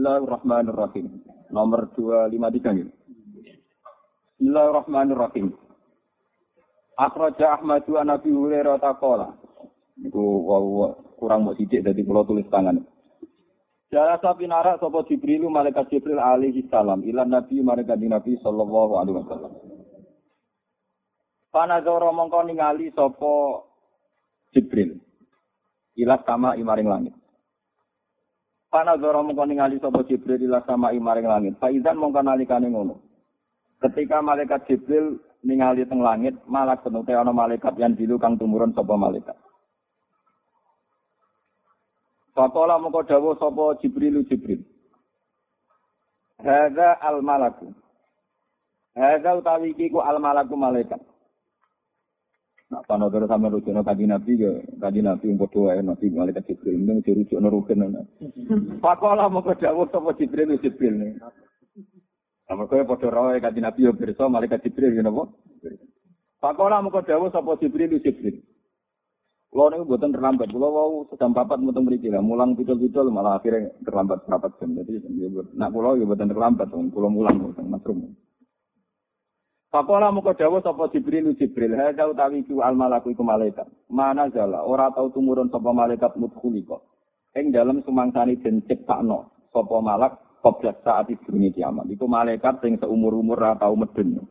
Bismillahirrahmanirrahim. Nomor 253 gitu. Bismillahirrahmanirrahim. Akhraja Ahmadu an Nabi Hurairah taqala. Iku wow, kurang mau sidik dadi kula tulis tangan. Jala sapi narak sapa Jibril malaikat Jibril alaihi salam ila Nabi malaikat Nabi sallallahu alaihi wasallam. Panazara mongko ningali sapa Jibril ila sama imaring langit. Panazara mongko ningali sapa Jibril ila sama imaring langit. Faizan mongko nalikane ngono. Ketika malaikat Jibril ningali teng langit, malak penute ana malaikat yang dilu kang tumurun sapa malaikat. Fakola mongko dawuh sapa Jibril Jibril. Hadza al malaku. Hadza utawi iki ku al malaku malaikat. Nak pano terus sama rujuk no kaji nabi ke kaji nabi umur dua ya nanti balik ke jibril ini mesti rujuk no rukun no. Pakola mau ke jawa sama jibril itu jibril nih. Sama kau foto rawa kaji nabi yang berso balik jibril ya nopo. Pakola mau ke jawa sama jibril itu jibril. Lo nih buatan terlambat. Lo wow sedang papat mutung beri kira mulang pitul pitul malah akhirnya terlambat berapa jam jadi nak pulau ya buatan terlambat. Pulau mulang buatan masrumu. Pakola muka dawa sapa Jibril Jibril, hadza utawi ku al malaku iku malaikat. Mana jala ora tau tumurun sapa malaikat mudkhuli kok. Ing dalem sumangsani den ciptakno sapa malak qabla saat ibune kiamat. Iku malaikat sing seumur-umur ora tau medun.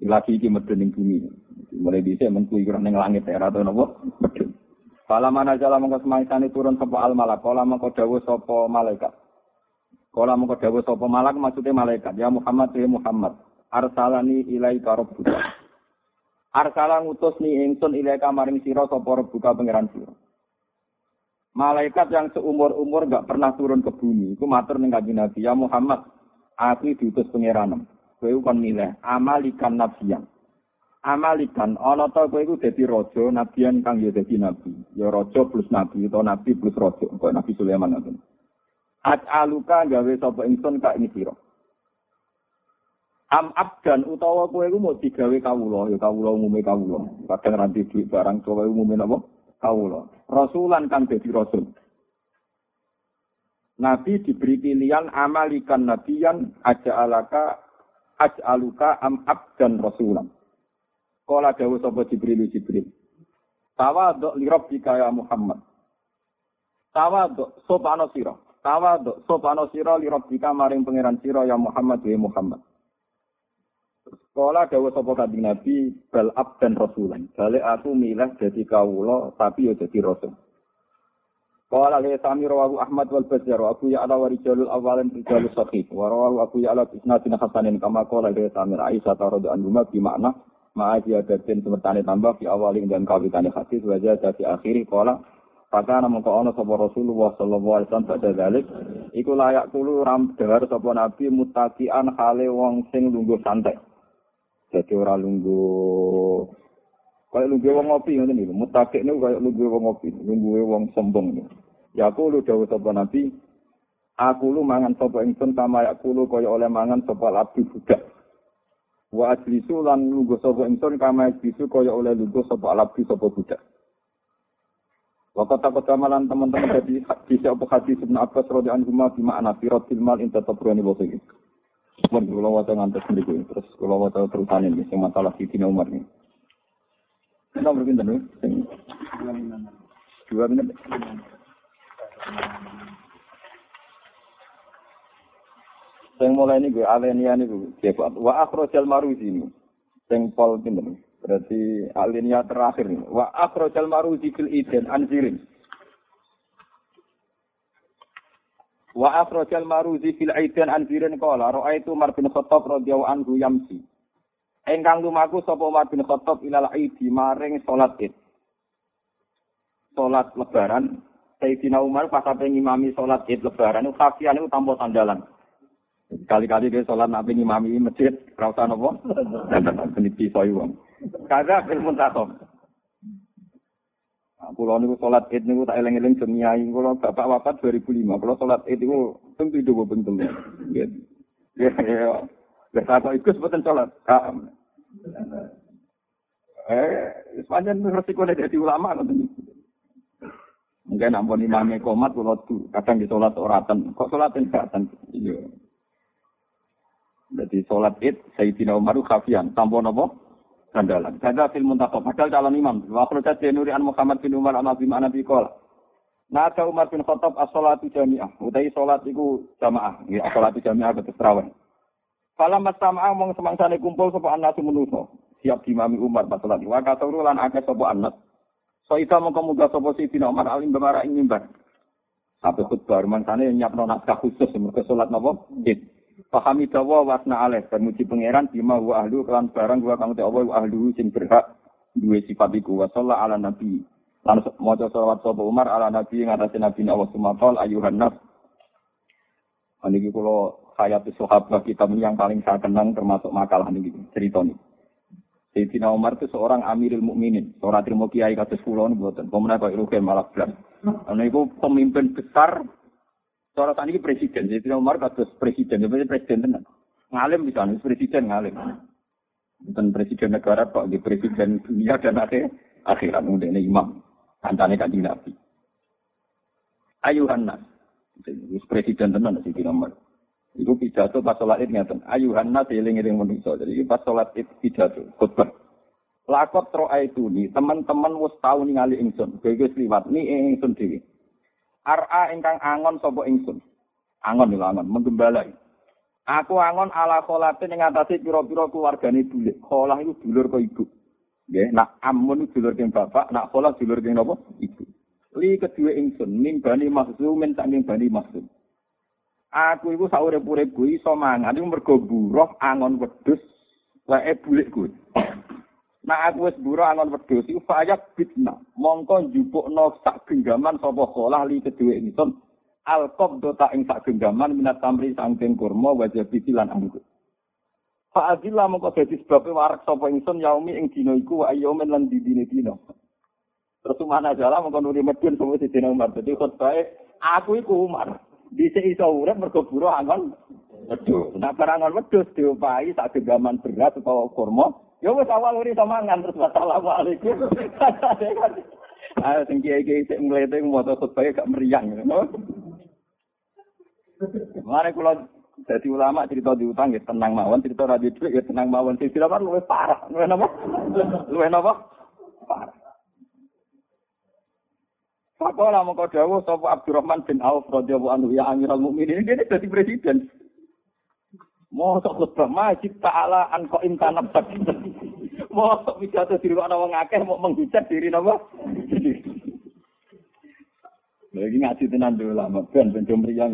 Lagi iki medun ning bumi. Mulai dhisik menkui kira ning langit ora tau napa medun. Kala mana jala mongko semangsane turun sapa al malak, kala mongko dawuh sapa malaikat. Kala mongko dawuh sapa malak maksudnya malaikat, ya Muhammad ya Muhammad. Arsalani ilaika rabbuka. Arsala ngutus ni ingsun ilaika maring sira sapa rabbuka pangeran sira. Malaikat yang seumur-umur gak pernah turun ke bumi, iku matur ning kanjeng Nabi, ya Muhammad, aku diutus pangeranem. Kowe kon milih amalikan nabiyan. amalikan ana ta kowe iku dadi raja nabian kang ya dadi nabi ya raja plus nabi utawa nabi plus raja kok nabi Sulaiman ngoten aluka gawe sapa ingsun kak ini sira am abdan utawa kowe iku mau digawe kawula ya kawula umume kawula kadang ranti duit barang kowe umume napa kawula rasulan kang dadi rasul Nabi diberi pilihan amalikan nabiyan aja alaka aluka am abdan rasulan Kala dawu sapa Jibril Jibril. Tawaduk li rabbika ya Muhammad. Tawaduk sopano sira. Tawaduk sopano sira li rabbika maring pangeran sira ya Muhammad ya Muhammad. Kala dawu sapa kanjeng Nabi bal abdan rasulan. Balik aku milah dadi kawula tapi ya dadi rasul. Kala le sami rawahu Ahmad wal Bazzar wa Abu Ya'la wa rijalul awalin rijalus sahih wa rawahu Abu Ya'la isnadin hasanin kama kala le sami Aisyah radhiyallahu anha bi makna ma'a ziyadatin semertane tambah di awalin dan kawitane hadis wajah dari akhiri kola Kata namun kau ono sapa Rasulullah sallallahu alaihi wasallam pada dalik, iku layak tulu ram dengar sapa Nabi mutakian hale wong sing lungguh santai. Jadi ora lungguh kaya lungguh wong ngopi ngoten niku. Mutakik niku kaya lungguh wong ngopi, lungguh wong sombong. Ya aku lu dawuh sapa Nabi, aku lu mangan sapa ingsun kama ya kulo kaya oleh mangan sapa abdi budak. wa ajlisu lan lungguh sapa ingsun kama ajlisu kaya oleh lungguh sapa alabdi sapa budak Waktu takut kamalan teman-teman jadi hadis apa hadis Ibn Abbas radhiyallahu anhu di makna firatil mal inta tabrani wa. Mun kula waca ngantos mriku terus kula waca terusane iki sing masalah Sidina Umar ini. Kita berpindah dulu. Dua menit. Sing mulai gue alenia ini gue wa akhrojal maruzi ini. Sing pol pinten. Berarti alenia terakhir nih. Wa akhrojal maruzi fil iden anzirin. Wa akhrojal maruzi fil iden anzirin qala ra'aitu Umar bin Khattab radhiyallahu anhu yamsi. Engkang lumaku sapa Umar bin Khattab ilal aidi maring salat Id. Salat lebaran Sayyidina Umar pas sampai ngimami salat Id lebaran itu kafian itu tanpa sandalan. Kali-kali dia sholat nabi ngimami masjid, rasa nopo, dan ini pisau uang. Kagak ilmu takom. Kulo niku sholat id niku tak eleng-eleng jemiai. Kulo bapak wafat 2005. Kulo sholat id niku tentu itu bentuk. Ya, ya. Biasa kok ikut sebetulnya sholat. Eh, sepanjang resiko dari ulama. Mungkin ampun imamnya komat kula du, kadang di salat oratan. Kok salat enggak Iya. Jadi salat Id Sayyidina Umar khafian, tanpa napa? Sandalan. Kada fil muntakhab, padahal calon imam. Wa akhrajat Nuri an Muhammad bin Umar an Nabi Nabi qala. Nada Umar bin Khattab as-salatu jami'ah. Utai salat iku jamaah. Ya, salatu jami'ah ketus terawih. Falam mastama'a mong semangsane kumpul sapa anak menuso. Siap dimami Umar pas salat. Wa katuru lan akeh sapa anak. So ita mongko muga sapa Sayyidina Umar alim bemara ing mimbar. Sampai khutbah mangsane nyapno naskah khusus mergo salat napa? Id. Pahami dawa wasna aleh dan muji pangeran bima wa ahlu kelan barang wa kang Allah wa ahlu sing berhak duwe sifat iku wa ala nabi. Lan maca selawat sapa Umar ala nabi ing atase nabi Allah sumatol ayuhan nas. Niki kula hayat sahabat kita yang paling saya kenang termasuk makalah niki cerita nih. Sayyidina Umar itu seorang amirul mukminin, seorang terima kiai kados kula niku mboten. Pemenang kok rugen malah blas. Niku pemimpin besar Cara tadi presiden, jadi Umar kados presiden, jadi presiden tenan. Ngalim bisa, presiden ngalim. Bukan presiden negara kok, di presiden dunia dan akhir akhirat ini imam. Kancane kanjeng Nabi. Ayuhan nas. presiden tenan sih Umar. Iku pidato pas sholat id ngeten. Ayuhan nas eling-eling manusa. Jadi pas sholat id pidato khutbah. Lakot tro nih, teman-teman wis tau ningali ingsun. Kowe wis liwat ni ingsun dhewe. Ar'a ingkang angon sapa ingsun. Angon lho angon, menggembalai. Aku angon ala kholate ning atase pira-pira keluargane bulik. Kholah iku dulur kok ibu. Nggih, nak amun dulur keng bapak, nak kholah dulur keng napa? Ibu. Li kedue ingsun nimbani maksum saking bani maksum. Aku iku saurip-urip kuwi iso mangan iku mergo buruh angon wedhus wae bulik kuwi. Nah aku wis buru angon wedhus iku fayak bitna. Mongko njupukno sak genggaman sapa kholah li kedue ingsun. Al qabdota ing sak genggaman minat tamri sangking kurma wajah lan anggur. Fa adilla mongko dadi sebab warak sapa ingsun yaumi ing dina iku wa ayyamin lan didine dina. Terus mana jala mongko nuri medun sapa dina Umar. Dadi khotbahe aku iku Umar. Dise iso urip mergo buru angon wedhus. Nah barangan wedhus diopahi sak genggaman berat utawa kurma Ya wis awal uri sama ngan terus assalamualaikum. Ayo sing kiai-kiai sik mlete moto khutbah gak meriang. Mare kula dadi ulama cerita diutang ya tenang mawon, cerita radio dhuwit ya tenang mawon. Sing sira luwih parah. Luwih napa? Luwih napa? Parah. Pakola mongko dawuh sapa Abdurrahman bin Auf radhiyallahu anhu ya Amirul Mukminin ini dadi presiden. Mosok khutbah majid ta'ala an kok imtanab tadi. Mosok pidato diri ana wong akeh mau menghujat diri napa? Lagi ngaji tenan dulu lama, ben ben mriyang.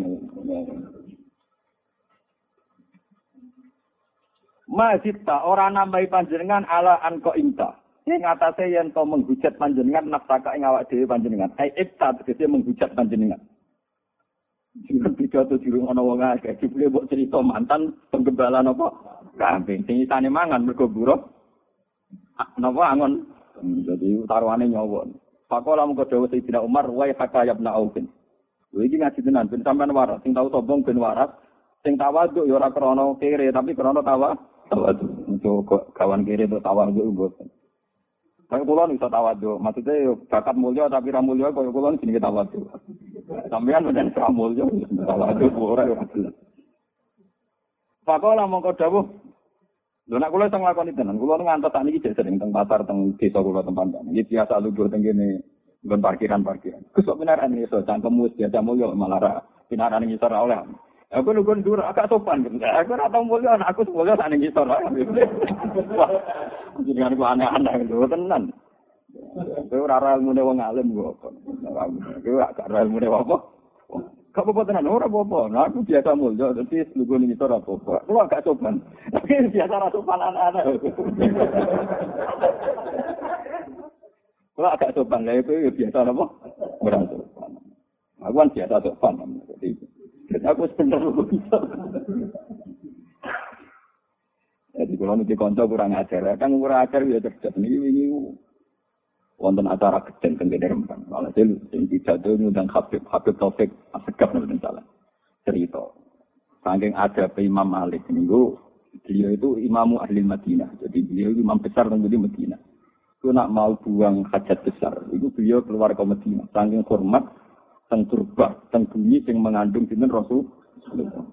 Majid ta ora nambahi panjenengan ala an kok imta. Sing atase yen to menghujat panjenengan nafsaka ing awak dhewe panjenengan. Ai ibta tegese menghujat panjenengan. Sing pidato di rumah wong akeh, dibule mbok cerita mantan penggembala napa? Kambing. Sing isane mangan mergo buruh. Napa angon? Jadi taruhane nyawa. Pakola mung dawuh Sayyidina Umar wa hakayabna Aufin. Lha iki ngaji tenan ben sampean waras, sing tau sombong ben waras, sing tawaduk ya ora krana kere tapi krana tawa. Tawaduk. Untuk kawan kere itu tawaduk mboten. Kaya kula iso tawadhu, maksudnya yo bakat mulya tapi ra mulya kaya kula jenenge tawadhu. Sampeyan menen ra mulya tawadhu ora yo jelas. Pakola mongko dawuh. Lho nek kula iso nglakoni tenan, kula ngantos sak niki sering teng pasar teng desa kula tempat. Iki biasa lugur teng kene nggon parkiran-parkiran. Kusok benar ane iso cangkemmu biasa mulya malah ra pinaran ngisor oleh. Aku nunggu dur agak sopan. Aku ora tau mulya aku mulya sak ning ngisor. Jadi kan aneh-aneh gitu tenan. Kowe ora ora ilmune wong alim kok apa. Kowe gak ora ilmune apa. Kok apa tenan ora apa-apa. Nah aku biasa mulya dadi nunggu ning ngisor apa. Kuwi agak sopan. Tapi biasa ra sopan aneh-aneh. Kuwi agak sopan lha kowe biasa apa? Ora sopan. Aku kan biasa sopan. Jadi aku bisa. Jadi kalau nanti konco kurang ajar, kan kurang ajar ya cerdas. Ini ini wonten acara kan gede rempang. Kalau saya yang tidak tuh ngundang Habib Habib Taufik Asegaf nih salah cerita. Saking ada Imam Malik minggu beliau itu imamu ahli Madinah. Jadi beliau imam besar tentang di Madinah. itu nak mau buang hajat besar, itu beliau keluar ke Medina. Saking hormat, teng turbah, teng bumi yang mengandung sinten Rasul.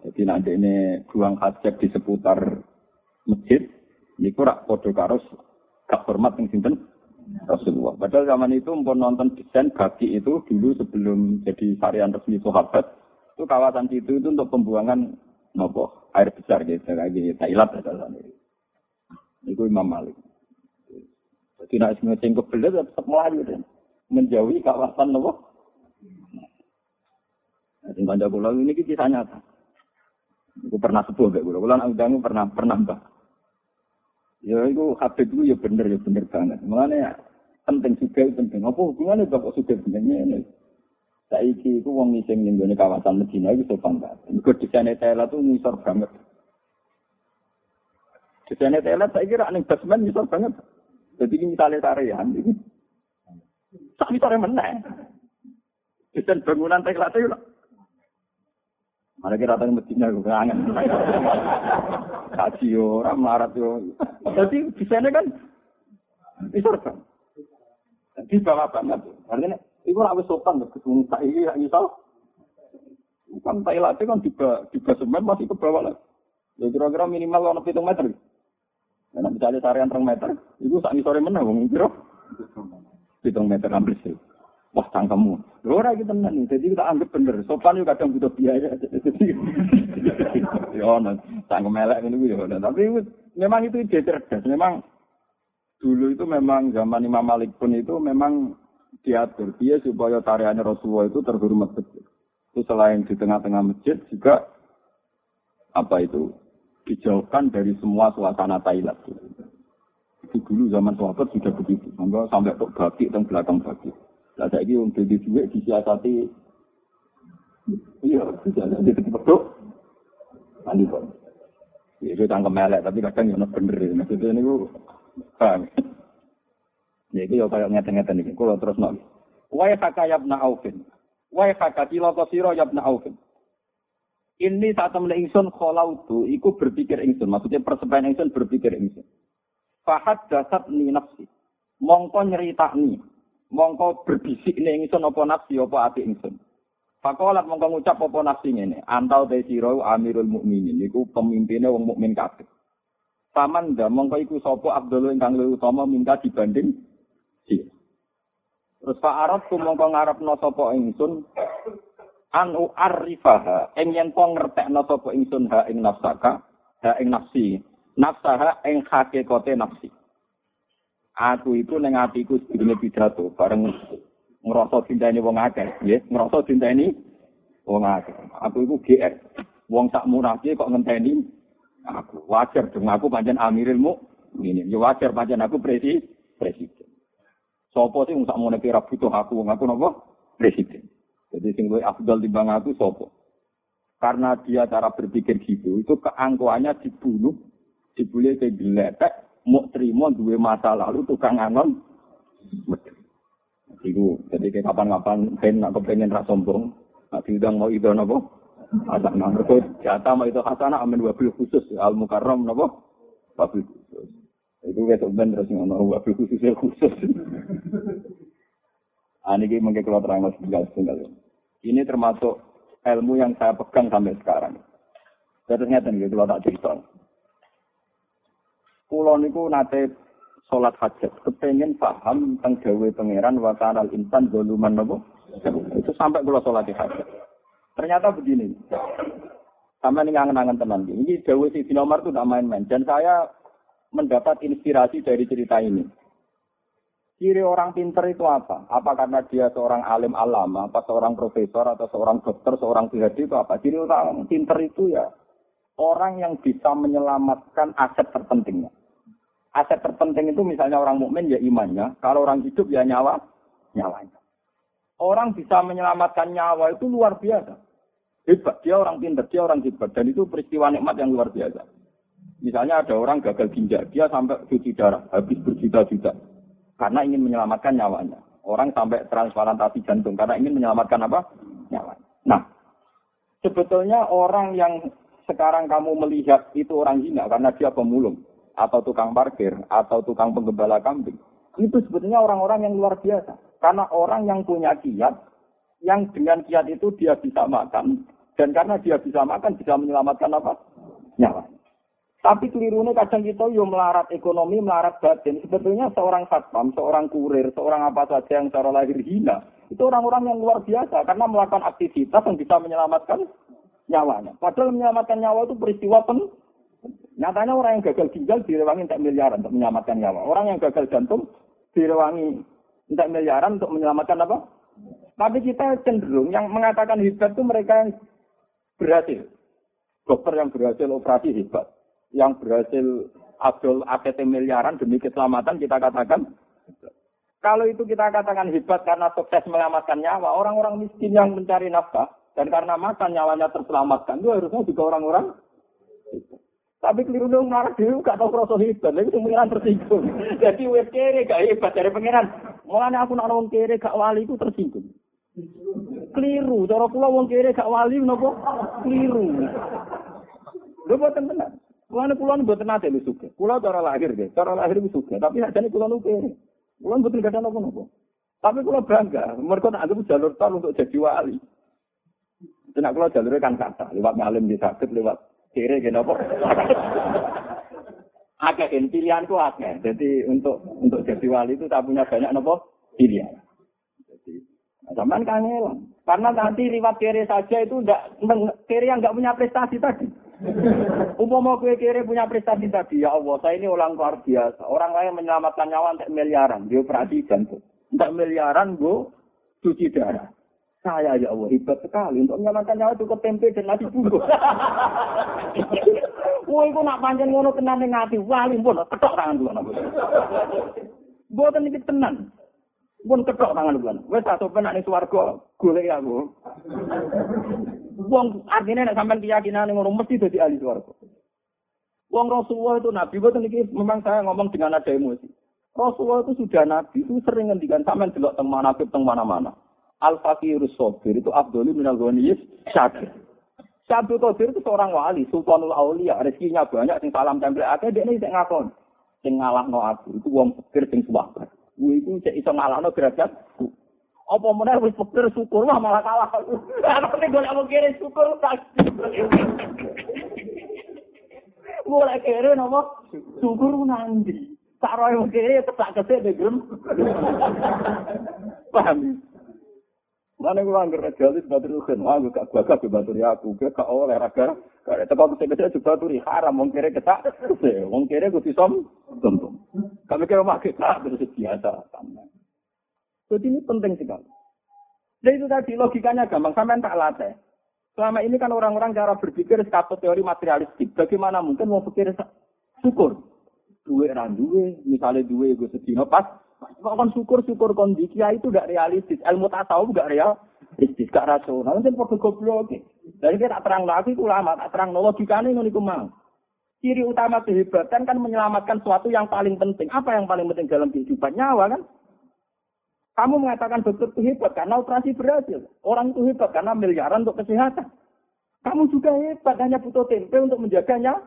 Jadi nanti ini buang hajat di seputar masjid, ini kurang podo karos gak hormat yang sinten Rasulullah. Padahal zaman itu mau nonton desain bagi itu dulu sebelum jadi varian resmi sahabat, itu kawasan situ itu untuk pembuangan nopo air besar gitu gitu Thailand ada sana. Itu Imam Malik. Jadi nak ngeceng kebelet ya tetap melayu dan menjauhi kawasan nopo. Nah, kanca kula ini kisah nyata. Aku pernah sepuh gak kula. Nak undang pernah pernah mbah. Ya itu Habib itu ya bener ya bener banget. Makanya penting juga penting. Apa hubungannya bapak sudah benernya ini? Saiki itu wong ngising ning gone kawasan Medina itu sopan banget. Mergo desainnya Thailand tuh ngisor banget. Desainnya Thailand saya kira ning basement ngisor banget. Jadi ini misalnya tarian ini. Tak bisa meneh. Desain bangunan Thailand itu Mana kira tadi Medina gue kangen. Kaji orang melarat yo. Jadi desainnya kan ngisor banget. Jadi bawa banget. Artinya Iku ora wis sopan kok ketemu saiki ya iso. Kan Thailand kan juga juga semen masih ke bawah lah. Ya kira-kira minimal ono 7 meter. Nah, misalnya tarian 3 meter, itu sak sore meneh wong kira 7 meter hampir sih. Wah, cangkemmu. Lho ora iki tenan Jadi kita anggap bener. Sopan yo kadang butuh biaya. Jadi yo ono cangkem elek ngene yo. Tapi memang itu ide cerdas. Memang dulu itu memang zaman Imam Malik pun itu memang diatur dia supaya tariannya Rasulullah itu terhormat betul. Itu selain di tengah-tengah masjid juga apa itu dijauhkan dari semua suasana Thailand. Itu dulu zaman sahabat sudah begitu. Sampai sampai tok bagi dan belakang bagi. Saya ini untuk di duit disiasati. Iya, bisa jadi betul. Nanti kok. Ya, itu tangkem melek, tapi kadang yang bener. Maksudnya ini, paham. Ya iki yo kaya ngeten-ngeten iki. Kula terus nok. Wa haka yabna aufin. Wa haka tilaka sira yabna aufin. Ini saat temen ingsun kholautu, iku berpikir ingsun. Maksudnya persebayan ingsun berpikir ingsun. Fahad dasat ni nafsi. Mongko nyeritakni. Mongko berbisik ni ingsun apa nafsi apa ati ingsun. Fakolat mongko ngucap apa nafsi ini. Antau te amirul mukminin. Iku pemimpinnya wong mukmin kabeh. Paman dah mongko iku sapa Abdul ingkang luwih utama minta dibanding Iya. Terus Pak Arab ku mongko ngarepno sapa ingsun anu arifaha ing yen to ngertekno sapa ingsun ha ing nafsaka ha ing nafsi nafsaha ing hakikate nafsi aku itu ning atiku sedene pidato bareng ngrasa cintane wong akeh. Nggih ngrasa cintane wong akeh. Aku iku GR wong sak murahke kok ngenteni aku. Wajar dong aku pancen amirilmu ini ya wajar pancen aku presiden presiden. Sopo sih nggak mau kira butuh aku, ngaku nopo? Presiden. Jadi sing luwih afdal timbang aku sopo. Karena dia cara berpikir gitu, itu keangkuhannya dibunuh, dibully ke geletek, mau terima dua masa lalu tukang anon. Iku, jadi kapan-kapan ben aku pengen ras sombong, nak diundang mau itu nopo. Asak nang jatah mau itu hasana amin wabil khusus al mukarram nopo. Wabil khusus. Itu kayak ben terus ngono wabil khusus khusus. Ah, ini mungkin kalau terang tinggal tinggal. Ini termasuk ilmu yang saya pegang sampai sekarang. Terus ternyata nih kalau tak cerita. Kulo niku nate sholat hajat, kepengen paham tentang gawe pangeran wa kanal insan doluman nopo. Itu sampai kulo sholat hajat. Ternyata begini. Sampai ini ngangen-ngangen tenan. Ini gawe si Nomar itu tidak main-main. Dan saya mendapat inspirasi dari cerita ini. Ciri orang pinter itu apa? Apa karena dia seorang alim alama, apa seorang profesor, atau seorang dokter, seorang PhD itu apa? Ciri orang pinter itu ya orang yang bisa menyelamatkan aset terpentingnya. Aset terpenting itu misalnya orang mukmin ya imannya, kalau orang hidup ya nyawa, nyawanya. Orang bisa menyelamatkan nyawa itu luar biasa. Hebat, dia orang pinter, dia orang hebat. Dan itu peristiwa nikmat yang luar biasa. Misalnya ada orang gagal ginjal, dia sampai cuci darah, habis berjuta-juta karena ingin menyelamatkan nyawanya. Orang sampai transplantasi jantung karena ingin menyelamatkan apa? Nyawanya. Nah, sebetulnya orang yang sekarang kamu melihat itu orang hina karena dia pemulung atau tukang parkir atau tukang penggembala kambing. Itu sebetulnya orang-orang yang luar biasa. Karena orang yang punya kiat, yang dengan kiat itu dia bisa makan, dan karena dia bisa makan, bisa menyelamatkan apa? Nyawa. Tapi kelirunya kadang kita yo melarat ekonomi, melarat batin. Sebetulnya seorang satpam, seorang kurir, seorang apa saja yang secara lahir hina, itu orang-orang yang luar biasa karena melakukan aktivitas yang bisa menyelamatkan nyawanya. Padahal menyelamatkan nyawa itu peristiwa pen. Nyatanya orang yang gagal ginjal direwangi tak miliaran untuk menyelamatkan nyawa. Orang yang gagal jantung direwangi tak miliaran untuk menyelamatkan apa? Tapi kita cenderung yang mengatakan hebat itu mereka yang berhasil. Dokter yang berhasil operasi hebat yang berhasil adol APT miliaran demi keselamatan kita katakan kalau itu kita katakan hebat karena sukses menyelamatkan nyawa, orang-orang miskin yang mencari nafkah dan karena makan nyawanya terselamatkan itu harusnya juga orang-orang tapi keliru dong marah dulu gak tau rasa hebat, lagi pengiran tersinggung. Jadi web kere gak hebat dari pengiran. Mulanya aku nak ngomong kere gak wali itu tersinggung. Keliru, cara pula wong kere gak wali nopo keliru. Lho boten tenan. Kulon kulon buat nate lu suka. Kulon cara lahir deh, cara lahir lu suka. Tapi aja nih kulon nuke. Kulon betul gak ada nopo nopo. Tapi kulon bangga. Mereka nak anggap jalur tol untuk jadi wali. Tidak kulon jalurnya kan kata. Lewat ngalim di sakit, lewat kiri gitu nopo. Agak pilihanku agak. Jadi untuk untuk jadi wali itu tak punya banyak nopo pilihan. Jadi Zaman kangelan. Karena nanti riwat kiri saja itu enggak kiri yang enggak punya prestasi tadi. Umpama kue kiri punya prestasi tadi, ya Allah, saya ini orang luar biasa. Orang lain menyelamatkan nyawa untuk miliaran, dia operasi jantung. Untuk miliaran, gue cuci darah. Saya ya Allah, hebat sekali. Untuk menyelamatkan nyawa cukup tempe dan nasi bungkus. Wah, itu nak panjang ngono tenan ning ati. Wali pun ketok tangan napa. Mboten iki tenan. Pun ketok tangan kula. Wes tak sopan ning swarga golek aku. Wong artinya nek sampean keyakinan ngono mesti dadi ahli swarga. Wong Rasulullah itu nabi, betul ini memang saya ngomong dengan ada emosi. Rasulullah itu sudah nabi, itu sering ngendikan sampean delok teng manakib teng mana-mana. Al fakirus sabir itu Abdul minal ghaniyis syakir. Syabdul Qadir itu seorang wali, sultanul aulia, rezekinya banyak, sing salam tempel akeh, dia ini sing ngakon. Sing ngalahno aku, itu wong fakir sing suwabar. Gue itu cek iso ngalahno derajat. Apa meneh wis pikir syukur mah malah kalah. Ana nek golek mau kere syukur tak. Mulai kere nopo syukur nanti. Tak roe mau kere tak kese de grem. Paham? Mana gue anggar jalis batur kan, aku gak gagah ke batur ya aku, gak gak oleh raga. Kalau tempat kecil kecil juga turi haram, wong kere ketak, wong kere gue tisom, tentu. Kami kira mak kita terus biasa. Jadi ini penting sekali. Dan itu tadi logikanya gampang, sampai tak latih. Selama ini kan orang-orang cara berpikir sekatut teori materialistik. Bagaimana mungkin mau pikir syukur? Duwe duwe, misalnya duwe gue sedino pas. Kok kan syukur-syukur kondisi itu gak realistis. Ilmu tasawuf gak realistis, gak rasional. Mungkin perlu goblok. Jadi kita tak terang lagi, itu lama, tak terang logikanya ini mau. Ciri utama kehebatan kan menyelamatkan sesuatu yang paling penting. Apa yang paling penting dalam kehidupan? Nyawa kan? Kamu mengatakan dokter itu hebat karena operasi berhasil. Orang itu hebat karena miliaran untuk kesehatan. Kamu juga hebat hanya butuh tempe untuk menjaganya.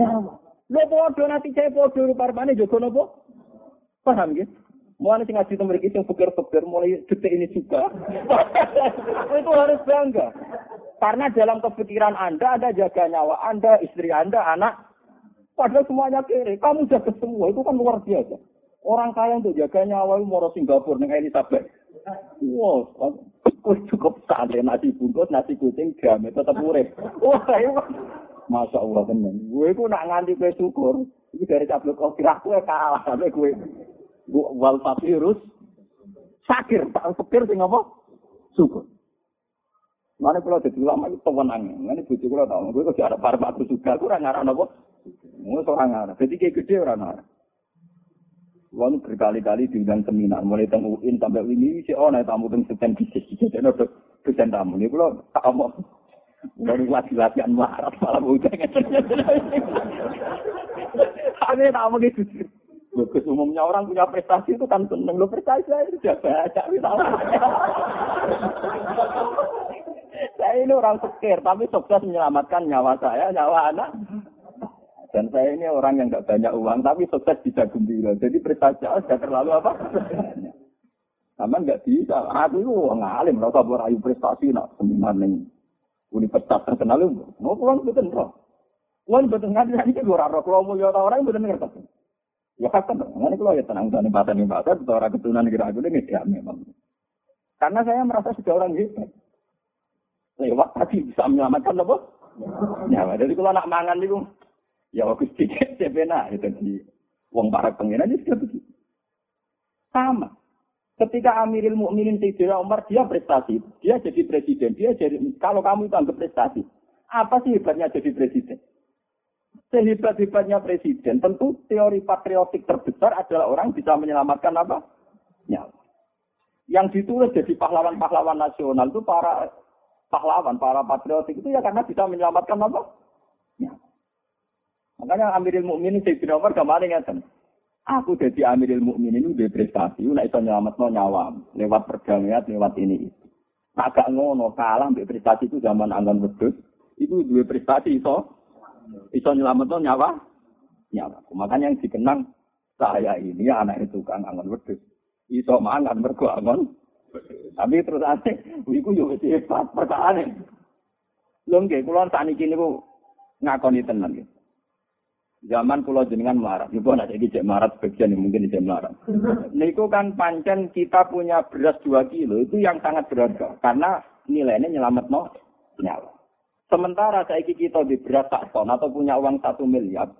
Nyawa. Lo bodoh nanti saya bodoh rupa-rupanya jogo nopo. Paham gitu? Mulai sing ngaji mereka yang pikir-pikir mulai detik ini juga. itu harus bangga. Karena dalam kepikiran Anda, Anda jaga nyawa Anda, istri Anda, anak. Padahal semuanya kiri. Kamu jaga semua. Itu kan luar biasa. Orang kaya untuk jaga nyawa itu mau Singapura dengan Elizabeth. Wow, cukup santai nasi bungkus, nasi kucing, gamet tetap urip. Wah, itu Masya Allah tenan. Gue itu nak nganti gue syukur. Ini dari cablok kau kira gue kalah sampai gue. Wal virus. Sakir, tak pikir sih apa? Syukur. Mana kalau jadi ulama itu pemenang. Mana bujuk kalau tahu, gue kok ada para batu juga. Gue orang ngarang apa? Gue seorang ngarang. Jadi kayak gede orang ngarang. Wong berkali-kali diundang seminar, mulai teng UIN sampai ini si oh naik tamu teng seten bisnis, jadi ada dosen tamu ini kalau tak mau baru lagi latihan marah malah udah Aneh tamu gitu. Bagus umumnya orang punya prestasi itu kan seneng lo prestasi itu sudah baca saya ini orang sekir tapi sukses menyelamatkan nyawa saya, nyawa anak. Dan saya ini orang yang nggak banyak uang, tapi sukses bisa gembira. Jadi prestasi sudah terlalu apa? Sama nggak bisa. Aku itu orang alim, rasa berayu prestasi, nak seminar nih. Universitas terkenal mau pulang betul roh. Pulang betul nggak bisa ini gue raro. Kalau mau orang betul ngerti. Ya kan, ini kalau ya tenang tenang bahasa nih bahasa, itu orang keturunan negara aku ini ya memang. Karena saya merasa sudah orang hebat. Lewat tadi bisa menyelamatkan apa? Ya, jadi kalau anak mangan itu, ya waktu sedikit, benar. Itu di uang para pengiran, itu sudah begitu. Sama. Ketika Amirul Mukminin Sayyidina Umar dia prestasi, dia jadi presiden, dia jadi kalau kamu itu anggap prestasi, apa sih hebatnya jadi presiden? Sehebat-hebatnya presiden, tentu teori patriotik terbesar adalah orang bisa menyelamatkan apa? Nyawa. Yang ditulis jadi pahlawan-pahlawan nasional itu para pahlawan, para patriotik itu ya karena bisa menyelamatkan apa? Nyawa. Makanya Amirul Mukminin Sayyidina Umar kemarin ngatakan, Aku jadi Amirul Mukminin itu prestasi, nek iso nyelametno nyawa lewat perdamaian, lewat ini. Agak ngono kalah prestasi itu zaman wedhus, itu dua prestasi iso iso nyelametno nyawa nyawa. Makanya yang dikenang saya ini anak itu kan angin wedhus. Iso mangan mergo angon. Tapi terus ane, iku yo wis hebat perkara Lho nggih, kula sakniki niku ngakoni tenan nggih. Zaman pulau jenengan melarat, ibu anak jadi cek melarat sebagian yang mungkin cek melarat. Niku kan pancen kita punya beras dua kilo itu yang sangat berharga karena nilainya nyelamat no nyawa. Sementara saya kita di beras tak ton atau punya uang satu miliar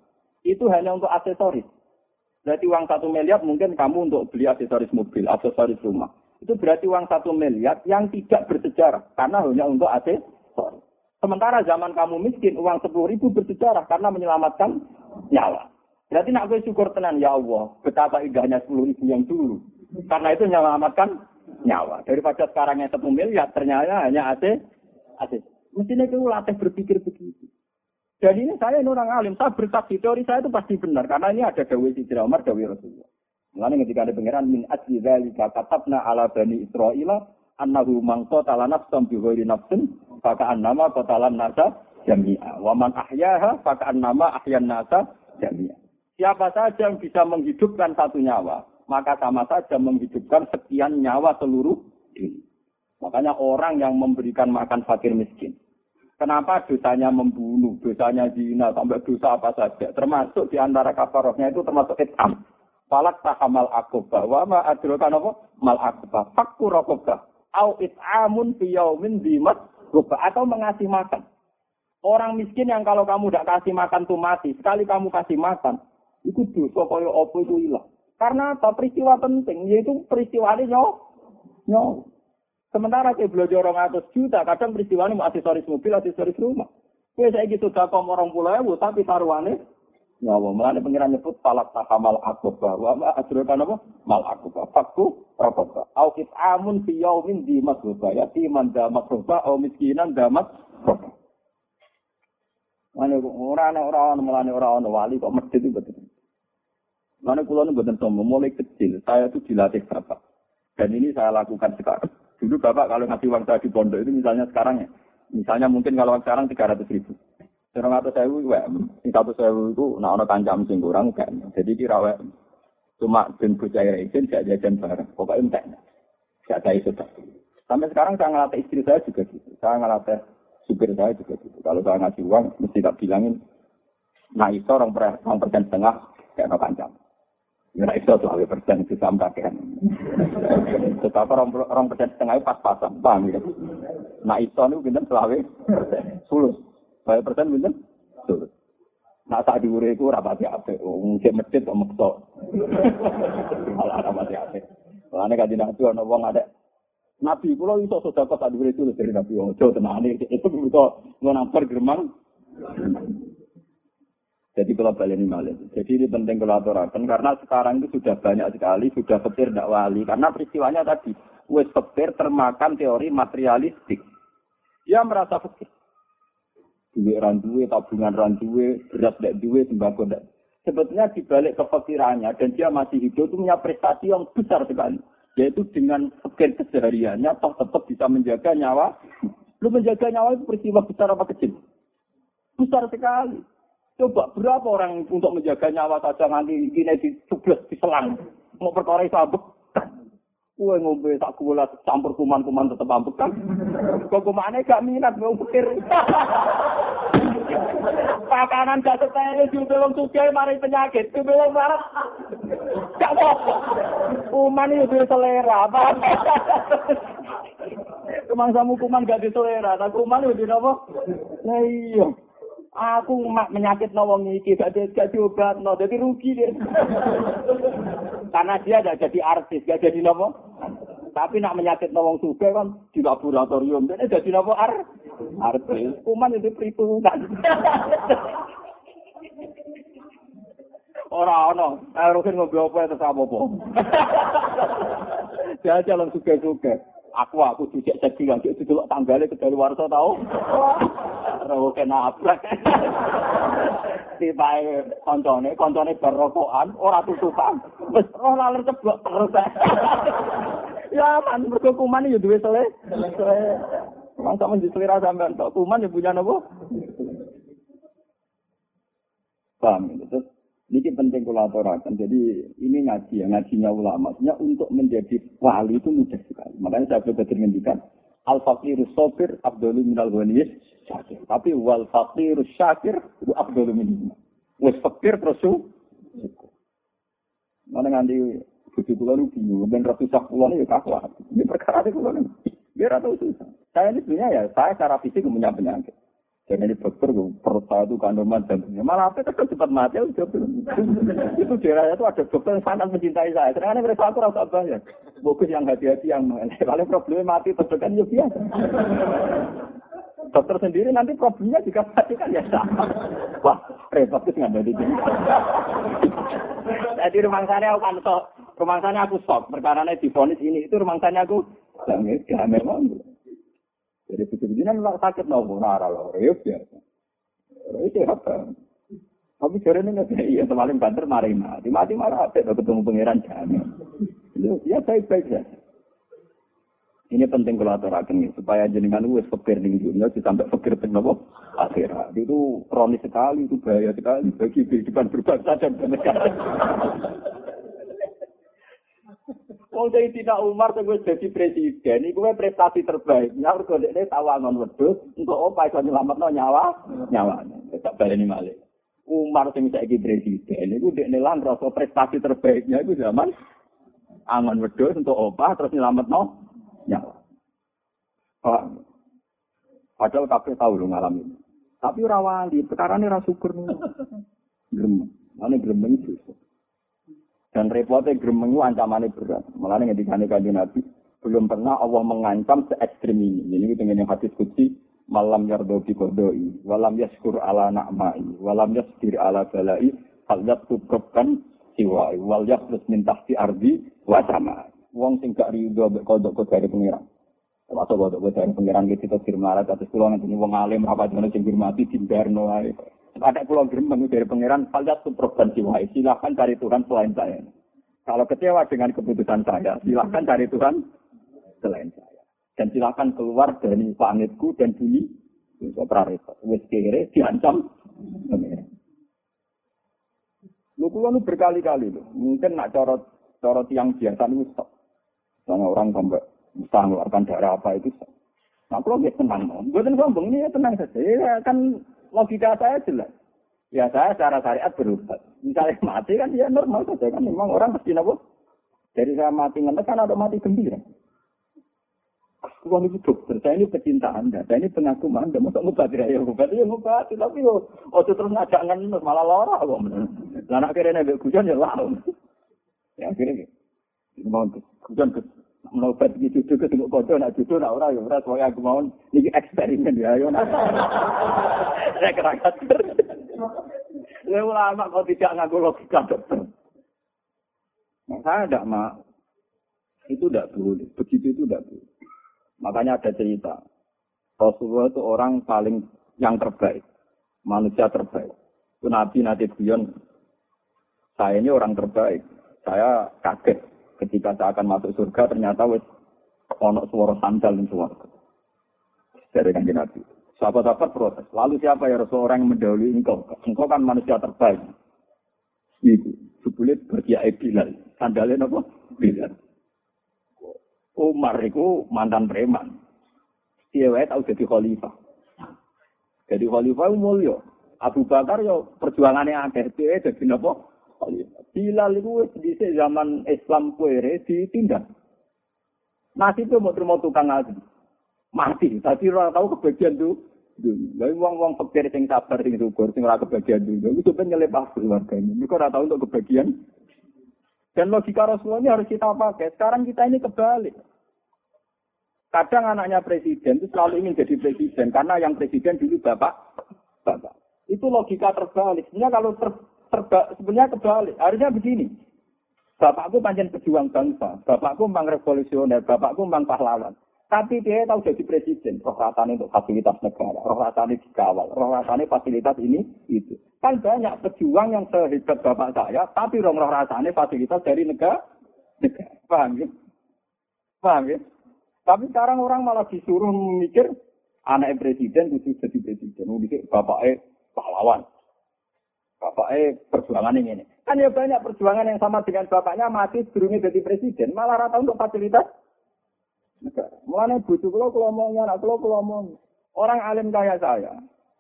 itu hanya untuk aksesoris. Berarti uang satu miliar mungkin kamu untuk beli aksesoris mobil, aksesoris rumah. Itu berarti uang satu miliar yang tidak bersejarah karena hanya untuk aksesoris. Sementara zaman kamu miskin, uang sepuluh ribu bersejarah karena menyelamatkan nyawa. Berarti nak gue syukur tenan ya Allah, betapa indahnya sepuluh ribu yang dulu. Karena itu menyelamatkan nyawa. Daripada sekarang yang satu miliar, ternyata hanya AC. Mestinya itu latih berpikir begitu. Dan ini saya ini orang alim, saya bersaksi teori saya itu pasti benar karena ini ada dawai Sidra Umar, dawai Rasulullah. Mengenai ketika ada pengiran min ajli dzalika katabna ala bani Israila annahu man qatala nafsan bi ghairi nafsin fa ka'annama qatala nasa jami'a. Wa man ahyaha fa ka'annama ahyan nasa jami'a. Siapa saja yang bisa menghidupkan satu nyawa, maka sama saja menghidupkan sekian nyawa seluruh ini. Makanya orang yang memberikan makan fakir miskin. Kenapa dosanya membunuh, dosanya zina, sampai dosa apa saja. Termasuk di antara kafarohnya itu termasuk itam. Falak tahamal akobah. Wa ma adrokan apa? Mal akobah. Fakku rokobah. Au it'amun fi yaumin dimat Atau mengasih makan. Orang miskin yang kalau kamu tidak kasih makan tuh mati. Sekali kamu kasih makan. Itu dosa kaya apa itu hilang. Karena apa? Peristiwa penting. Yaitu peristiwa ini nyawa. Nyawa. Sementara saya belajar orang atas juta, kadang peristiwa ini aksesoris mobil, aksesoris rumah. Kue saya gitu dapat orang pulau ewu, tapi taruhannya nyawa. Mulanya pengiran nyebut falak tahamal akobah. Wa ma adrokan apa? Mal akobah. Fakku rokobah. Au amun fi di masrubah. Yatiman damat rubah. Au miskinan damat rubah. Mana orang orang mulane orang orang wali kok masjid itu betul. Mana kulo nu betul sombong mulai kecil saya tuh dilatih bapak dan ini saya lakukan sekarang. Dulu bapak kalau ngasih uang saya di pondok itu misalnya sekarang ya, misalnya mungkin kalau sekarang tiga ratus ribu. Sekarang atau saya WM, satu saya itu nak ono kancam sing kurang kan. Jadi kira WM. Cuma ben bocah izin gak jajan bareng. Pokoknya entek. Gak ada itu Sampai sekarang saya ngelatih istri saya juga gitu. Saya ngelatih supir saya juga gitu. Kalau saya ngasih uang, mesti tak bilangin, nah itu orang, per, orang persen setengah, kayak no kancam. Ya itu tuh hal persen itu sampaikan. Tetapi orang orang persen setengah pas pasan, paham ya? Nah itu nih mungkin selawe sulus, hal persen mungkin sulus. Nah saat diurai itu rapat ya apa? Mungkin masjid atau mukto. Malah rapat ya apa? Karena kan tidak tuh orang ada. Nabi pula itu sudah kok saat diurai itu dari Nabi Muhammad. Jauh itu itu kita menangkar Germang. Jadi kalau balik malah. Jadi ini penting kalau aturakan karena sekarang itu sudah banyak sekali sudah petir tidak wali karena peristiwanya tadi wes petir termakan teori materialistik. Dia merasa fakir. Duit randuwe, tabungan randuwe, beras tidak duwe, sembako tidak. Sebetulnya dibalik kefakirannya dan dia masih hidup itu punya prestasi yang besar sekali yaitu dengan sekian kesehariannya toh tetap bisa menjaga nyawa. Lu menjaga nyawa itu peristiwa besar apa kecil? Besar sekali. Coba berapa orang untuk menjaga nyawa saja nanti kini di diselang. Mau perkara sabuk. Kue ngombe tak gula campur kuman-kuman tetep ambek kan. Kok kumane gak minat mau pikir. Pakanan gak setene juga sugih mari penyakit. Kuwi wong marah. Gak apa. Kuman itu selera. Kemang samu kuman gak diselera, tak kuman itu apa? Lah iya. Aku mak menyakit nawang iki gak gak diobat no, jadi rugi dia. Karena dia gak jadi artis, gak jadi nopo. Tapi nak menyakit nawang suka kan di laboratorium, jadi jadi nopo ar artis. Kuman itu perhitungan. Ora ono, ayo rugen ngobrol apa itu apa apa. Dia jalan suka-suka. Aku aku dicek jadi lagi itu dulu tanggalnya ke dari warso tau. Roh kena abrak. Tiba koncone koncone berrokokan orang tutupan. Roh lalu ceblok terus. Ya man berkekuman ya duit selesai selesai Emang sama di selera sampean tok. Kuman ya punya nopo. Paham? Terus ini penting kolaborasi. Jadi ini ngaji ya, ngajinya ulama. Maksudnya untuk menjadi wali itu mudah sekali. Makanya saya berkata ngendikan al fakir sopir abdul minal ghaniyis. Tapi wal fakir syakir itu abdul min. Wes fakir terus Mana nganti bujuk kula nu bingung, ratusan kula ya kakuat. Ini perkara itu kula Biar atau susah. Saya ini sebenarnya ya, saya secara fisik punya penyakit. Dan ini dokter, perut saya itu kandungan jantungnya. Malah apa kan cepat mati. Itu daerah itu ada dokter yang sangat mencintai saya. Karena mereka aku rasa banyak. Bagus yang hati-hati yang paling problemnya mati terdekat ya biasa. Dokter sendiri nanti problemnya jika mati kan ya sama. Wah, repot itu nggak jadi. Jadi rumah sana aku kan. Rumah sana aku sok. Perkara ini difonis ini. Itu rumah sana aku. Ya memang. Jadi begitu ini kan sakit nopo nara loh, ya biasa. Itu apa? Tapi sore ini nggak iya, semalam banter mari mati, mati marah apa? ketemu pangeran jamin. Ya baik baik ya. Ini penting kalau aturakan ini supaya jenengan wes fakir di dunia sampai fakir nopo akhirat itu kronis sekali itu bahaya sekali bagi kehidupan berbangsa dan bernegara. Tidak Umar tuh gue jadi presiden, ini gue prestasi terbaik. Nyaur gue dek tawangan wedus untuk apa itu nyelamat no nyawa, nyawa. Tak balik ini malik. Umar sing saiki presiden, ini gue dek nelan rasa prestasi terbaiknya itu zaman angon wedus untuk apa terus nyelamat no nyawa. Oh. Padahal kafe tahu lo ngalamin. Tapi rawali, sekarang ini rasukur nih. Gremeng, mana gremeng susah. Dan repotnya gremeng ancamannya berat. Malah ini ketika Nabi, belum pernah Allah mengancam se ekstrim ini. Ini dengan yang hadis kutsi, malam yardo bi kodoi, walam yaskur ala na'mai, walam yaskur ala balai, hal yatubkan siwai, wal yakrus minta si ardi, wajama. Wong sing gak rido kodok kodok dari pengiran. Termasuk kodok kodok dari pengiran gitu, kita firmarat, atas pulau nanti wong alim, apa mana sing firmati, timbarno, ada pulau gremeng dari pangeran, tuh program siwai. Silahkan cari Tuhan selain saya. Kalau kecewa dengan keputusan saya, silahkan cari Tuhan selain saya. Dan silahkan keluar dari planetku dan bumi. Itu prarepot. Wes kere diancam. Lu kulo berkali-kali lu. Mungkin nak corot corot yang biasa itu stop. Soalnya orang sampai bisa mengeluarkan darah apa itu stop. Nah, kalau dia tenang, buatan sombong ini ya tenang saja. Ya, kan logika saya jelas. Ya saya secara syariat berubah. Misalnya mati kan ya normal saja kan. Memang orang mesti nopo. Dari saya mati ngenes kan ada mati gembira. Uang itu dokter, saya ini pecinta Anda, saya ini pengagum Anda, mau ngobat ya, ya ngobat, ya ngobat, tapi yo, oh terus ngajak ngenes, malah lara kok. Lah anak kira nabi hujan ya lalu. Ya akhirnya, mau hujan ke menobat iki cucu ke tengok kocok nak cucu nak ora ya ora soalnya aku mau niki eksperimen ya ayo nak saya kerakat ya ulama kok tidak ngaku logika dokter. Nah, saya tidak mau. Itu tidak boleh. Begitu itu tidak boleh. Makanya ada cerita. Rasulullah itu orang paling yang terbaik. Manusia terbaik. Itu Nabi Nabi Buyon saya ini orang terbaik. Saya kaget ketika saya akan masuk surga ternyata wis ono suara sandal di surga. Dari kanji Nabi. Sahabat-sahabat protes. Lalu siapa ya Rasul orang yang mendahului engkau? Engkau kan manusia terbaik. Itu. Sebelum berkiai Bilal. Sandalnya apa? Bilal. Umar itu mantan preman. Dia tahu jadi khalifah. Jadi khalifah itu mulia. Abu Bakar yo perjuangannya akeh. Dia jadi apa? Bilal itu di zaman Islam kuere ditindak. Itu mau terima tukang ngaji. Mati. Tadi orang tahu kebagian tuh. Lalu wong-wong pikir sing sabar sing syukur sing ora kebagian dulu. Itu ben nyelepas keluarga ini. Mereka ora tahu untuk kebagian. Dan logika Rasulullah ini harus kita pakai. Sekarang kita ini kebalik. Kadang anaknya presiden itu selalu ingin jadi presiden karena yang presiden dulu bapak, bapak. Itu logika terbalik. Sebenarnya kalau ter, terba, sebenarnya kebalik. Harusnya begini. Bapakku panjang pejuang bangsa, bapakku memang revolusioner, bapakku memang pahlawan. Tapi dia tahu jadi presiden, roh untuk fasilitas negara, roh rasanya dikawal, roh rasanya fasilitas ini, itu. Kan banyak pejuang yang sehebat bapak saya, tapi roh roh fasilitas dari negara. negara. Paham ya? Paham ya? Tapi sekarang orang malah disuruh memikir anak presiden itu jadi presiden. Mikir bapaknya pahlawan. Bapaknya perjuangan ini. Kan ya banyak perjuangan yang sama dengan bapaknya mati sebelumnya jadi presiden. Malah rata untuk fasilitas. Mulanya bujuk kalau kelomongnya, anak kalau kelomong. Orang alim kaya saya,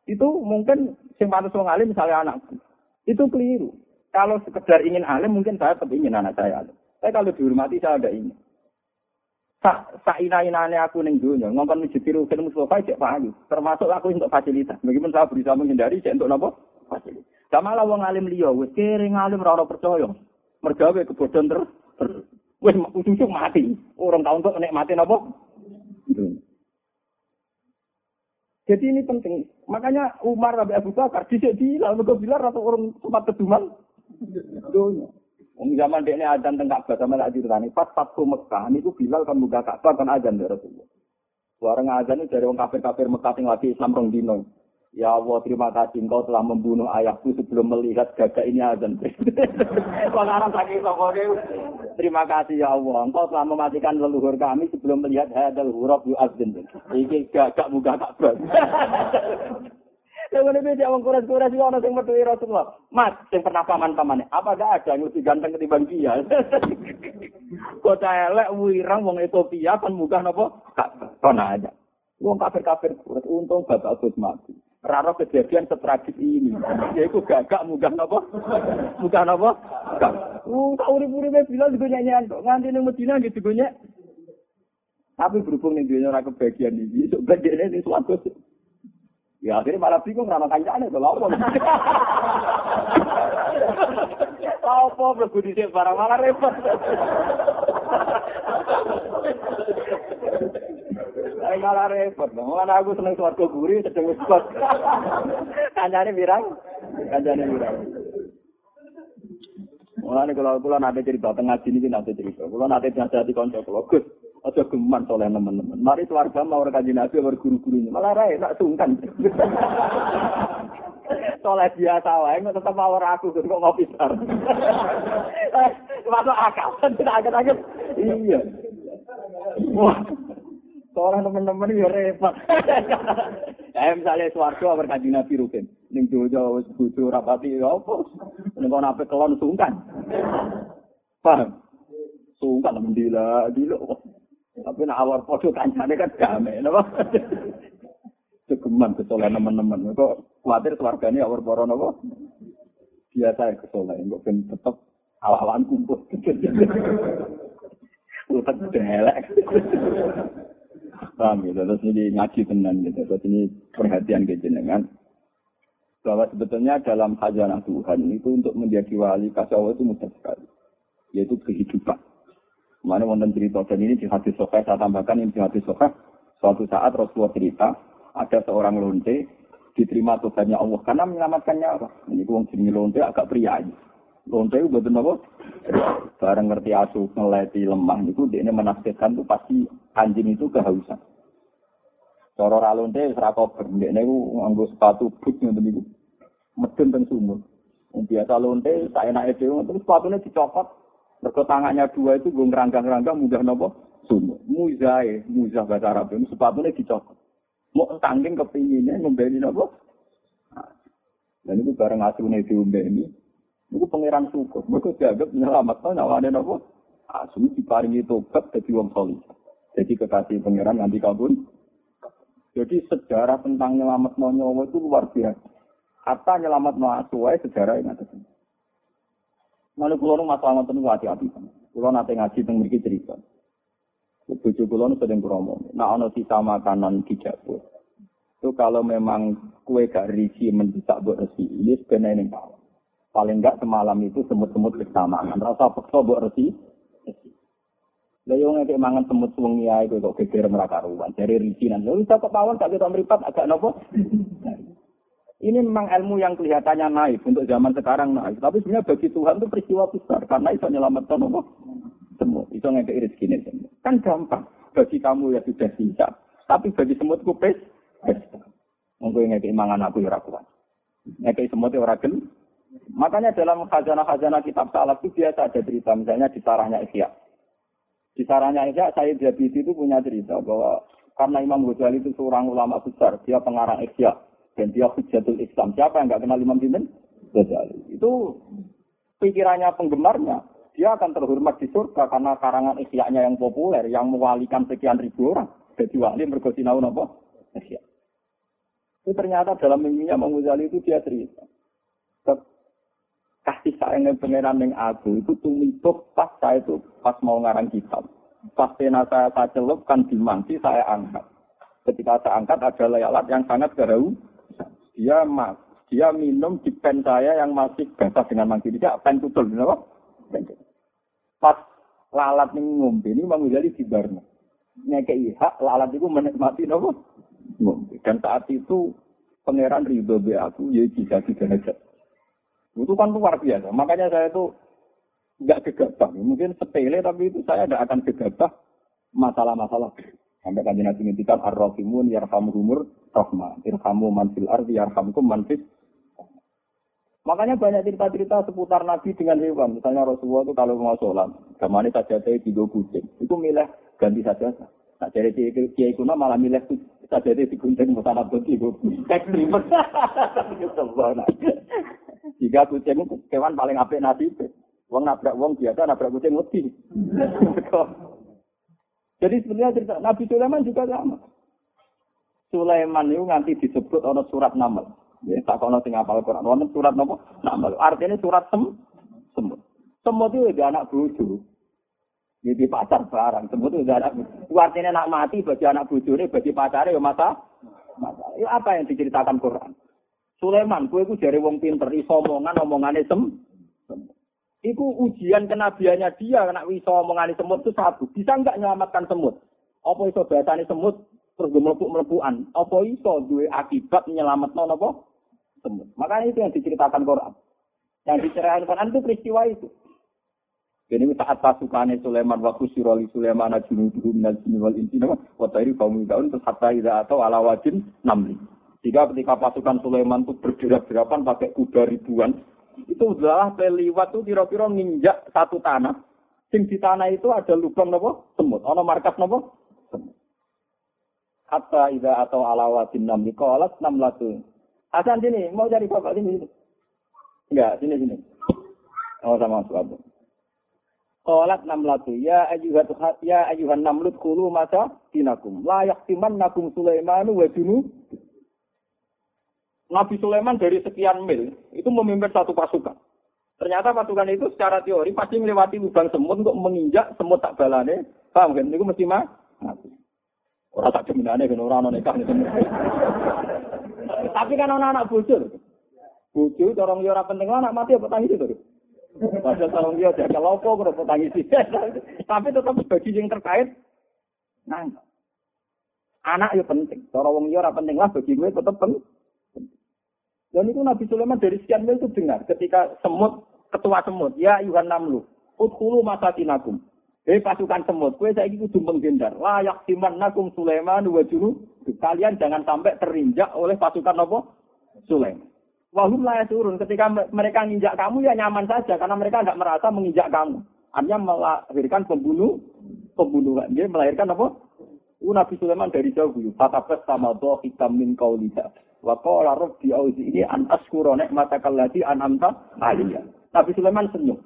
itu mungkin sing pantas wong alim misalnya anakku. Itu keliru. Kalau sekedar ingin alim, mungkin saya tetap ingin anak saya alim. Tapi kalau dihormati, saya ada ingin. Sak sa ina-inane aku ning dunya, ngomong masjid Rukin Mustafa cek payu. Termasuk aku untuk fasilitas. Meskipun saya berusaha menghindari cek untuk napa? Fasilitas. Lah wong alim liya, wis kere ngalim ora percaya. Mergawe kebodohan terus. Wis ujung mati. Orang tahun untuk nek mati napa? Jadi ini penting. Makanya Umar Rabi Abu Bakar dhisik Bilal, mergo Bilal atau orang sempat keduman dunia. Wong zaman dia ini adzan tengah Ka'bah sama tak ceritani. Pas Fathu Mekah itu Bilal kan buka Ka'bah kan adzan dari Rasulullah. Suara adzan itu dari orang kafir-kafir Mekah yang lagi Islam rong dino. Ya Allah, terima kasih engkau telah membunuh ayahku sebelum melihat gagak ini azan. Wong Arab saking sokone. Terima kasih ya Allah, engkau telah mematikan leluhur kami sebelum melihat hadal huruf yu azan. Iki gagak muka Ka'bah. Lalu ini dia orang kuras-kuras itu orang yang berdua Rasulullah. Mas, yang pernah paman-pamannya. Apa gak ada yang lebih ganteng ketimbang dia? Kota elek, wirang, wong Ethiopia, kan muka nopo? Kona aja. Wong kafir-kafir. Untung bapak mati. Raro kejadian setragis ini. Yaitu gagak muka nopo? Muka nopo? Gak. Uh, tak urip-uripnya bilang juga nyanyian. Nganti ini Medina gitu gue Tapi berhubung nih dia orang kebagian ini. Sebenarnya ini suatu Ya akhirnya malah bingung rana kancane to apa. Apa mlebu dhisik barang malah repot. Malah repot. Mana aku seneng swarga guri sedeng wis kok. Kancane birang. Kancane birang. Mulane kalau kula nate cerita tengah sini iki nate cerita. Kula nate nyadati kanca kula, Gus, aja geman soleh teman-teman. Mari keluarga mau kanjeng Nabi mau guru-gurunya. Malah rae nak sungkan. soleh biasa wae kok tetep mawar aku kok ngopi sar. Masuk akal tidak agak-agak. Iya. Wah. Soleh teman-teman ya repot. Eh misalnya suarga abar kanjeng Nabi rukin. Ning dojo bojo rapati ya apa? Ning kono ape kelon sungkan. Paham? Sungkan mendila, dilo. Tapi nak awal podo kancane kan damai, napa? Cegeman kesolehan teman-teman. Kok khawatir keluarganya awal poro napa? Biasa ya kesolehan, kok ben tetep awal-awalan kumpul. Utak delek. Paham gitu, terus ini ngaji tenan gitu, terus ini perhatian ke jenengan. Bahwa sebetulnya dalam khazanah Tuhan itu untuk menjadi wali kasih Allah itu mudah sekali. Yaitu kehidupan. Mana wonten cerita dan ini di hadis sahih saya tambahkan ini di hadis sahih suatu saat Rasulullah cerita ada seorang lonte diterima Tuhannya Allah karena menyelamatkan nyawa. Ini wong jenis lonte agak pria. Lonte itu betul apa? Barang ngerti asuh ngeleti lemah itu dia menafsirkan itu pasti anjing itu kehausan. Cara ra lonte ora kober, ndekne iku nganggo sepatu boot ngoten niku. Medun teng sumur. Biasa lonte enake dhewe terus sepatune dicopot Mergo tangannya dua itu gue ngeranggang-ranggang mudah nopo sumur. Muzae, muzah bahasa Arab itu sepatunya dicopot. Mau tangking kepinginnya ngembeni nopo. Dan itu bareng asune diombeni. Itu pangeran syukur. Mereka dianggap nyelamat no nyawane nopo. Asu diparingi tobat jadi wong solih. Jadi kekasih pangeran nanti kabun. Jadi sejarah tentang nyelamat no nyawa itu luar biasa. Kata nyelamat no asu sejarah yang ada. Lalu kulo masalah ngoten hati-hati. Kulo nate ngaji teng mriki cerita. Bojo kula nu sering kromo. Nah ana sisa makanan dijabut. Itu kalau memang kue gak risi mendesak buat resi, ini sebenarnya ini Paling enggak semalam itu semut-semut kesamaan. Rasa pekso buat resi. Lah yo ngeke mangan semut wengi ae kok geger meraka ruwan. Dari risi nan. Lha kok pawon gak kita mripat agak nopo? Ini memang ilmu yang kelihatannya naik untuk zaman sekarang naik. Tapi sebenarnya bagi Tuhan itu peristiwa besar karena itu menyelamatkan apa? semut. Itu ngekei rezeki semut. Kan gampang. Bagi kamu ya sudah siap. Tapi bagi semut kupes. Mungkin ngekei mangan aku ya. Ngekei semut ya gel. Makanya dalam khazanah-khazanah kitab salaf itu biasa ada cerita. Misalnya di sarahnya Isya. Di sarahnya Isya, saya Jabidi itu punya cerita bahwa karena Imam Ghazali itu seorang ulama besar, dia pengarang Isya dan dia hujatul Islam. Siapa yang nggak kenal Imam Ghazali? Itu pikirannya penggemarnya dia akan terhormat di surga karena karangan isyaknya yang populer, yang mewalikan sekian ribu orang. Jadi wali mergo sinau napa? Isya. Itu ternyata dalam mimpinya Imam Ghazali itu dia cerita. Kasih sayangnya pangeran yang aku itu tumituk pas saya itu pas mau ngarang kitab. Pas pena saya saya celup kan dimangsi saya angkat. Ketika saya angkat ada layalat yang sangat gerau. Dia mas, dia minum di pen saya yang masih basah dengan mangsi. Dia pen tutul, kenapa? Pas lalat ning ngombe ini Imam Ghazali dibarno. Ngekei hak lalat itu menikmati nopo ngombe. Dan saat itu pangeran ridho be aku ya bisa derajat. Itu kan luar biasa. Makanya saya itu nggak gegabah. Mungkin sepele tapi itu saya tidak akan gegabah masalah-masalah. Sampai kan Nabi ngintikan ar-rahimun yarhamuhumur rahmah. Irhamu man fil ardi yarhamkum man fis Makanya banyak cerita-cerita seputar Nabi dengan hewan. Misalnya Rasulullah itu kalau mau sholat, gamane saja saya tiga kucing. Itu milih ganti saja. Nah, jadi kiai kuno malah milih saja di kucing mau sangat tiga Ekstrim. Jika kucing itu hewan paling apik nasi. Wong nabrak wong biasa nabrak kucing mati. Jadi sebenarnya cerita Nabi Sulaiman juga sama. Sulaiman itu nanti disebut ono surat nama. Ya, tak kono sing apal Quran. Wonten surat napa? Namal. Artinya surat sem semut. Semut itu udah anak bojo. Jadi pacar barang. Semut itu udah anak. Itu artinya nak mati bagi anak bojo ini bagi pacarnya ya masa. Masa. Itu apa yang diceritakan Quran? Sulaiman, kue itu jari wong pinter, iso omongan, omongannya sem. Iku ujian kenabiannya dia, kena iso omongannya semut itu satu. Bisa nggak menyelamatkan semut? Apa iso bahasanya semut? terus gue melepuk melepukan apa iso dua akibat menyelamat non apa semut makanya itu yang diceritakan Quran yang diceritakan Quran itu peristiwa itu jadi saat pasukannya Sulaiman waktu siroli Sulaiman junuduhu minal jinni wal insi nama watahiri kaum terus hatta ida atau ala wajin namli jika ketika pasukan Sulaiman itu bergerak-gerakan pakai kuda ribuan itu adalah peliwat itu kira-kira nginjak satu tanah sing di tanah itu ada lubang nopo semut ono markas nopo semut Hatta ida atau alawatin namli kolat enam latu. Hasan sini, mau cari bapak sini. Enggak, sini sini. Oh sama suatu. Kolat enam latu. Ya ayuhat ya ayuhan namlut kulu masa dinakum. Layak timan nakum Sulaimanu wa Nabi Sulaiman dari sekian mil itu memimpin satu pasukan. Ternyata pasukan itu secara teori pasti melewati lubang semut untuk menginjak semut tak balane. Paham kan? Itu mesti mati. Ora tak jeminane ben ora ana nikah. Tapi kan ana anak bojo. Bojo cara yo ora penting anak mati apa tangis itu. Padahal sarung dia jaga lopo kok tangis Tapi tetap bagi yang terkait nang anak yo penting. Cara wong yo ora penting lah bagi gue tetap penting. Dan itu Nabi Sulaiman dari sekian mil itu dengar ketika semut ketua semut ya Yuhan Namlu Udhulu masatinakum Eh pasukan semut, kue saya kudu menghindar. Layak siman nakum Sulaiman wa juru. Kalian jangan sampai terinjak oleh pasukan apa? Sulaiman. Wahum layak turun. Ketika mereka menginjak kamu ya nyaman saja karena mereka tidak merasa menginjak kamu. Artinya melahirkan pembunuh, pembunuhan. Dia melahirkan apa? Itu Nabi Sulaiman dari jauh. Fatabas sama doh hitam min kauliha. Wa qala rabbi auzi ini an askura nikmataka allati an'amta aliyah. Nabi Sulaiman senyum.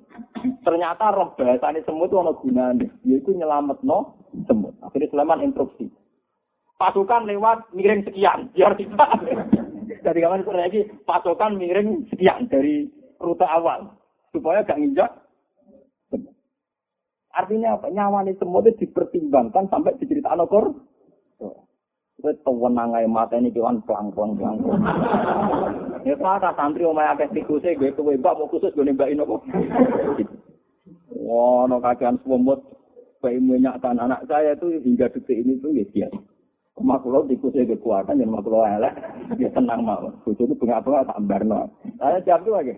Ternyata roh bahasane semut ana gunane, yaitu nyelametno semut. Akhirnya Sulaiman instruksi. Pasukan lewat miring sekian, biar tidak. Dari kapan sore lagi pasukan miring sekian dari rute awal supaya gak nginjak. semut. Artinya apa? Nyawa ini semua itu dipertimbangkan sampai diceritakan okor. Kowe tewenang ae mata ini kewan pelang-pelang. Ya kata santri omae akeh tikuse gue kowe mbak mau khusus gue nembakin apa. Wah, no kakean semut. Bayi minyak tan anak saya itu hingga detik ini tuh ya dia. Rumah kulo tikusnya kekuatan, dan rumah kulo elek, ya tenang mau. Bucu itu bunga-bunga tak barno. Saya jawab tuh lagi.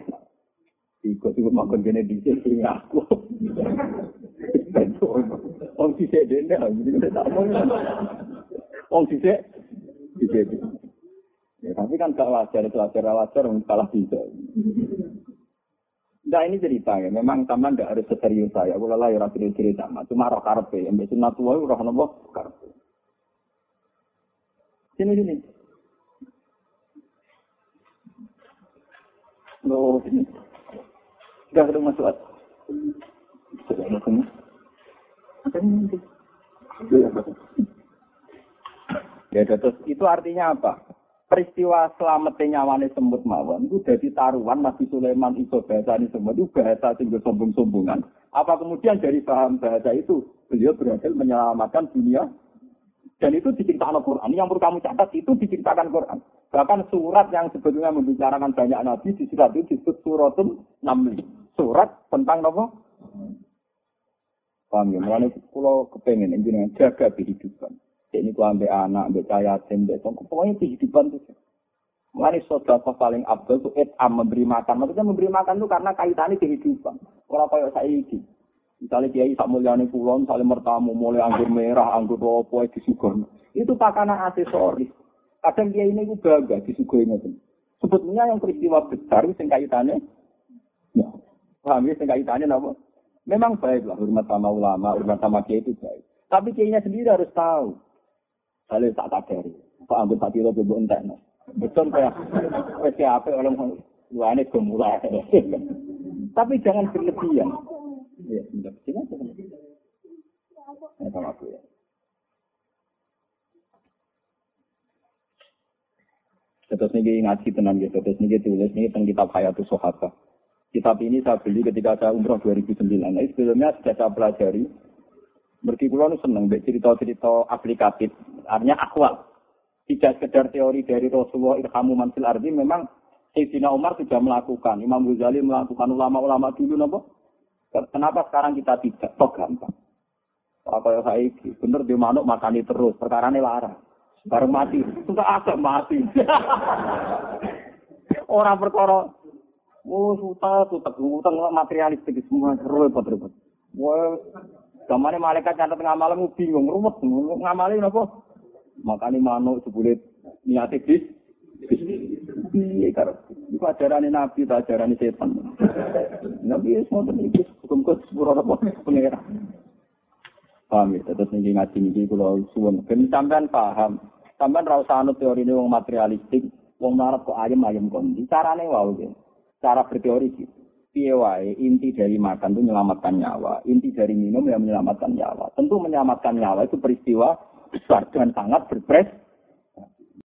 Ikut ikut makan gini di sini aku. Om sisik dene, tak mau. Om sisik, sisik. Ya, tapi kan gak wajar, itu wajar, wajar, salah bisa. Nah ini cerita ya, memang taman tidak harus serius saya. Kalau lah ya cerita cerita, cuma roh karpe, yang biasa natua roh nopo karpe. Sini sini. Loh, sini. Sudah ketemu masuk. Sudah ketemu. Ya, terus itu artinya apa? Peristiwa selamatnya nyawane semut mawon itu jadi taruhan Nabi Sulaiman itu bahasa ini semut itu bahasa sehingga sombong-sombongan. Apa kemudian dari paham bahasa itu beliau berhasil menyelamatkan dunia dan itu diceritakan Quran. Yang perlu kamu catat itu diceritakan Quran. Bahkan surat yang sebetulnya membicarakan banyak nabi di surat itu disebut suratul Namli. Surat tentang apa? Paham ya? Mulanya kalau kepengen jaga kehidupan. Ini ku ambil anak, ambil cahaya, ambil tongkol. Pokoknya kehidupan itu. Mulai saudara paling abdul itu etam memberi makan. Maksudnya memberi makan itu karena kaitannya kehidupan. Orang kaya saya ini. Misalnya kiai sak mulyane kulon, misalnya mertamu mulai anggur merah, anggur ropo, disugon. Itu pakanan aksesoris. Kadang kiai ini itu bangga disuguhi ngoten. Sebetulnya yang peristiwa besar itu kaitannya, ya, paham ya, kaitannya apa? Memang baik lah hormat sama ulama, hormat sama kiai itu baik. Tapi kiainya sendiri harus tahu. Kalau tak kadari, Pak Anggur tak kira bebo entek. Betul kayak, wes apa orang luane gemulai. Tapi jangan berlebihan. Ya. Sini aja. Ini sama aku ya. Terus ini ngaji tenang gitu. Terus ini tulis ini tentang kitab Hayatus Sohaba. Kitab ini saya beli ketika saya umroh 2009. Nah, sebelumnya sudah saya pelajari. Mergi kulo seneng cerita-cerita aplikatif. Artinya akwal. Tidak sekedar teori dari Rasulullah Irhamu Mansil Ardi. Memang Sayyidina Umar sudah melakukan. Imam Ghazali melakukan ulama-ulama dulu. Nopo. Kenapa sekarang kita tidak? Kok gampang. Apa yang saya bener di manuk makani terus. Perkara ini larang. Baru mati. Sudah agak mati. Orang perkara. Oh, suta, suta, utang materialistik semua. Repot, repot. Wah, Gamane malaikat nyatet ngamalem bingung, ruwet. Ngamali napa? Makane manuk sebulit niate bis. Piye karo iku ajarane nabi ta ajarane setan. Nabi wis ngoten iki hukum-hukum sepuro apa pengira. Paham ya, tetap tinggi ngaji ini kalau suwun. Ben sampean paham, sampean ra usah anut teori ini wong materialistik, wong marap kok ayam ayam kondi. Carane wow gitu. Cara berteori gitu. Piye wae inti dari makan itu menyelamatkan nyawa, inti dari minum yang menyelamatkan nyawa. Tentu menyelamatkan nyawa itu peristiwa besar dan sangat berpres